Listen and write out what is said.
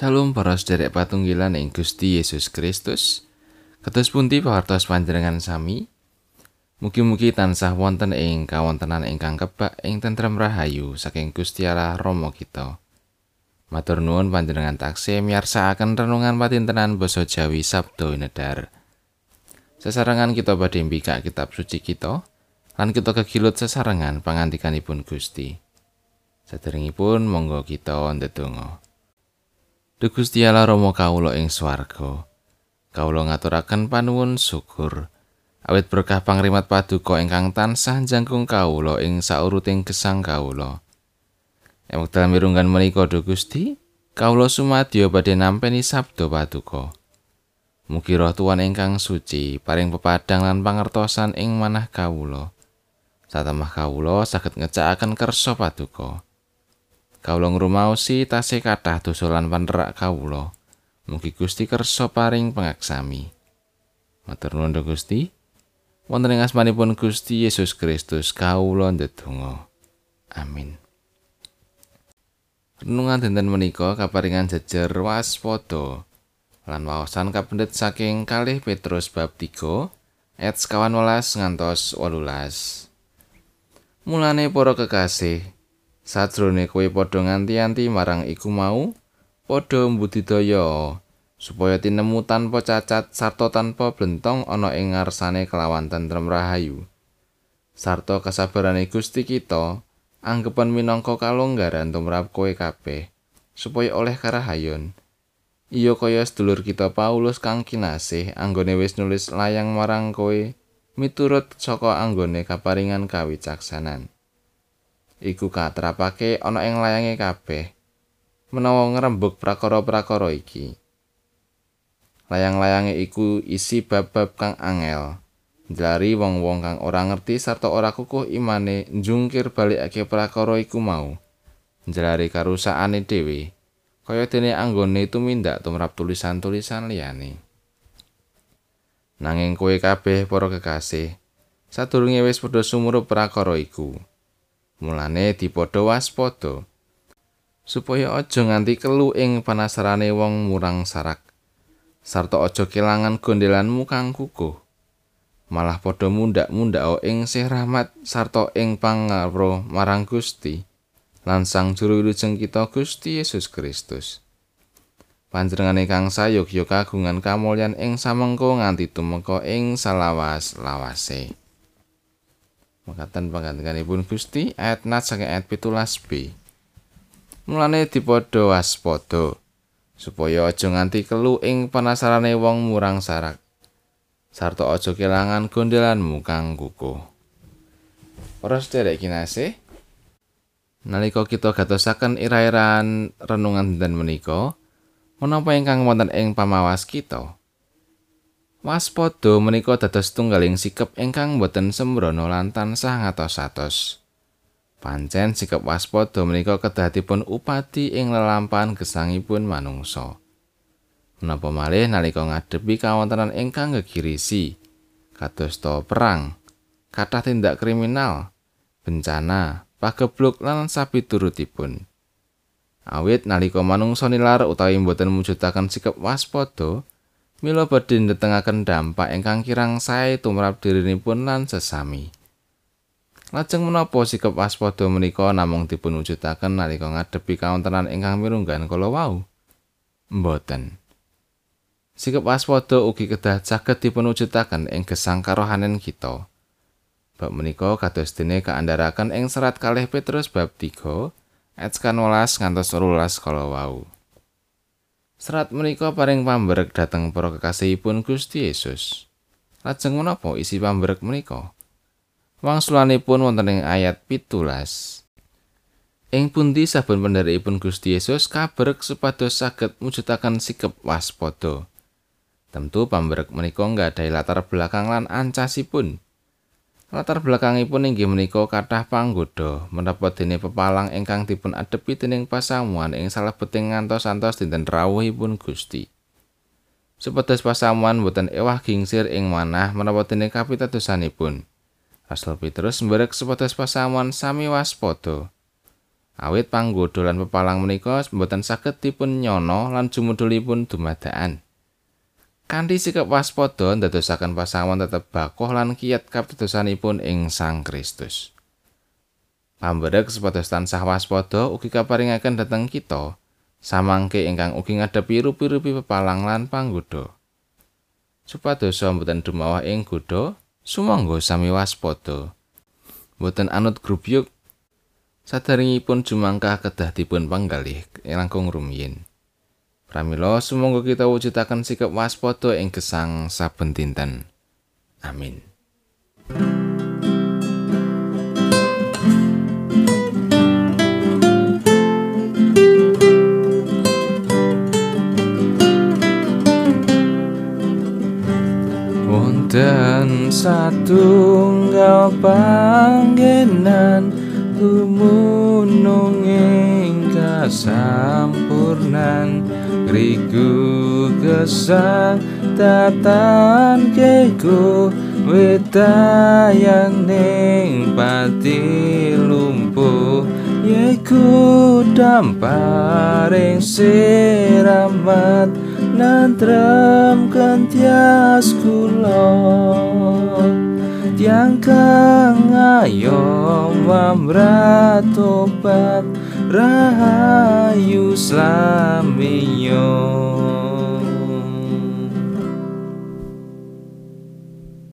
Salam para sederek patunggilan ing Gusti Yesus Kristus. Kados pundi pawartos panjenengan sami? Mugi-mugi tansah wonten ing kawontenan ingkang kebak ing tentrem rahayu saking Gusti Allah Rama kita. Matur nuwun panjenengan taksih miyarsakaken renungan patintenan basa Jawi Sabdo Nedar. Sesarengan kita badhe mbikak kitab suci kita lan kita kegilut sesarengan pangantikanipun Gusti. Saderengipun monggo kita ndedonga. Duh Gusti Allah Rama kawula ing swarga. Kawula ngaturaken panuwun syukur. Awit berkah pangrimat paduka ingkang tansah jangkung kawula ing sauruting gesang kawula. Ing wekdal mirunggan menika Duh Gusti, kawula sumadyo badhe nampeni sabda paduka. Mugi roh tuan ingkang suci paring pepadang lan pangertosan ing manah kawula. Satemah kawula saged ngecakaken kersa paduka. Kawula ngrumaosi tasih kathah dosa lan panerak kawula. Mugi Gusti kersa paring pangaksami. Matur nuwun Gusti. Wonten ing asmanipun Gusti Yesus Kristus kawula ndedonga. Amin. Renungan dinten menika kaparingan jejer waspada lan wawasan kapendet saking kalih Petrus bab 3 ayat 18 ngantos 18. Mulane para kekasih, Sajrone kowe padha nganti-anti marang iku mau, padha mbudidaya supaya tinemu tanpa cacat sarta tanpa blentong ana ing ngarsane kelawan tentrem rahayu. Sarta kasabarane Gusti kita anggepan minangka kalonggaran tumrap kowe kabeh supaya oleh karahayon. Iya kaya sedulur kita Paulus kang kinasih anggone wis nulis layang marang kowe miturut saka anggone kaparingan kawicaksanan. Iku katrapake ana ing layange kabeh menawa ngrembug prakara-prakara iki. Layang-layange iku isi bab-bab kang angel njlari wong-wong kang ora ngerti sarta ora kukuh imane njungkir balikake prakara iku mau njlari karusakane dhewe kaya dene anggone tumindak tumrap tulisan-tulisan liyane. Nanging kowe kabeh para kekasih sadurunge wis padha sumurup prakara iku Mulane dipadha waspada supaya aja nganti kelu ing panasarane wong murang sarak. Sarta aja kelangan gondelanmu kang kukuh. Malah padha mundak-mundak ing sih rahmat sarta ing pangapro marang Gusti lan sang juru wilujeng kita Gusti Yesus Kristus. Panjenengane kang sayogya kagungan kamulyan ing samengko nganti tumeka ing salawas-lawase Mekaten pangandikanipun Gusti ayat nat saking ayat pitulas B. Mulane dipadha waspada supaya aja nganti kelu ing panasarane wong murang sarak. Sarta aja kelangan gondelanmu kang kukuh. Para sedherek kinasih, nalika kita gatosaken ira-iraan renungan dinten menika, menapa ingkang wonten ing pamawas kita? Waspada menika dados tunggaling sikep ingkang boten sembrono lan tansah ngatos-atos. Pancen sikep waspada menika kedatipun upati ing lelampahan gesangipun manungsa. Menapa malih nalika ngadepi kawontenan ingkang gegirisi, kados to perang, kathah tindak kriminal, bencana, pagebluk lan sapiturutipun. Awit nalika manungsa nilar utawi boten mujudaken sikep waspada, Mila badhe ndetengaken dampak ingkang kirang sae tumrap dirinipun lan sesami. Lajeng menapa sikap waspada menika namung dipun wujudaken nalika ngadepi kawontenan ingkang mirunggan kala wau? Mboten. Sikap waspada ugi kedah saged dipun wujudaken ing gesang karohanen kita. Bab menika kados dene kaandharaken ing serat kalih Petrus bab 3 ayat 11 ngantos 12 kala wau. Serat menika paring pambrek dhateng para kekasihipun Gusti Yesus. Lajeng menapa isi pambrek menika? Wangsulanipun wonten ing ayat pitulas. Ing pundi saben pendheripun Gusti Yesus kabrek supados saged mujudaken sikep waspada. Tentu pambrek menika nggadahi latar belakang lan ancasipun. Latar belakangipun inggih menika kathah panggoda menapa dene pepalang ingkang dipun adepi dening pasamuan ing salebeting ngantos-antos dinten rawuhipun Gusti. Supados pasamuan boten ewah gingsir ing manah menapa dene kapitadosanipun. Rasul Petrus mbarek supados pasamuan sami waspada. Awit panggoda lan pepalang menika mboten saged dipun nyono lan jumudulipun dumadakan. Kanthi sikap waspada ndadosaken pasangan tetep bakoh lan kiyat kapitedosanipun ing Sang Kristus. Pamberek sepados tansah waspada ugi kaparingaken dhateng kita samangke ingkang ugi ngadepi rupi-rupi pepalang lan panggoda. Supados mboten dumawah ing godha, sumangga sami waspada. Mboten anut grup Sadaringipun jumangkah kedah dipun panggalih langkung rumiyin. Pramila sumangga kita wujudaken sikap waspada ing gesang saben dinten. Amin. Wonten satunggal panggenan gumunung ing kasampurnan riku gesang tatan keku wetayang ning pati lumpuh. Yeku damparing siramat nantrem kentias kulon tiang kang ayo mamratobat rahayu slaminyo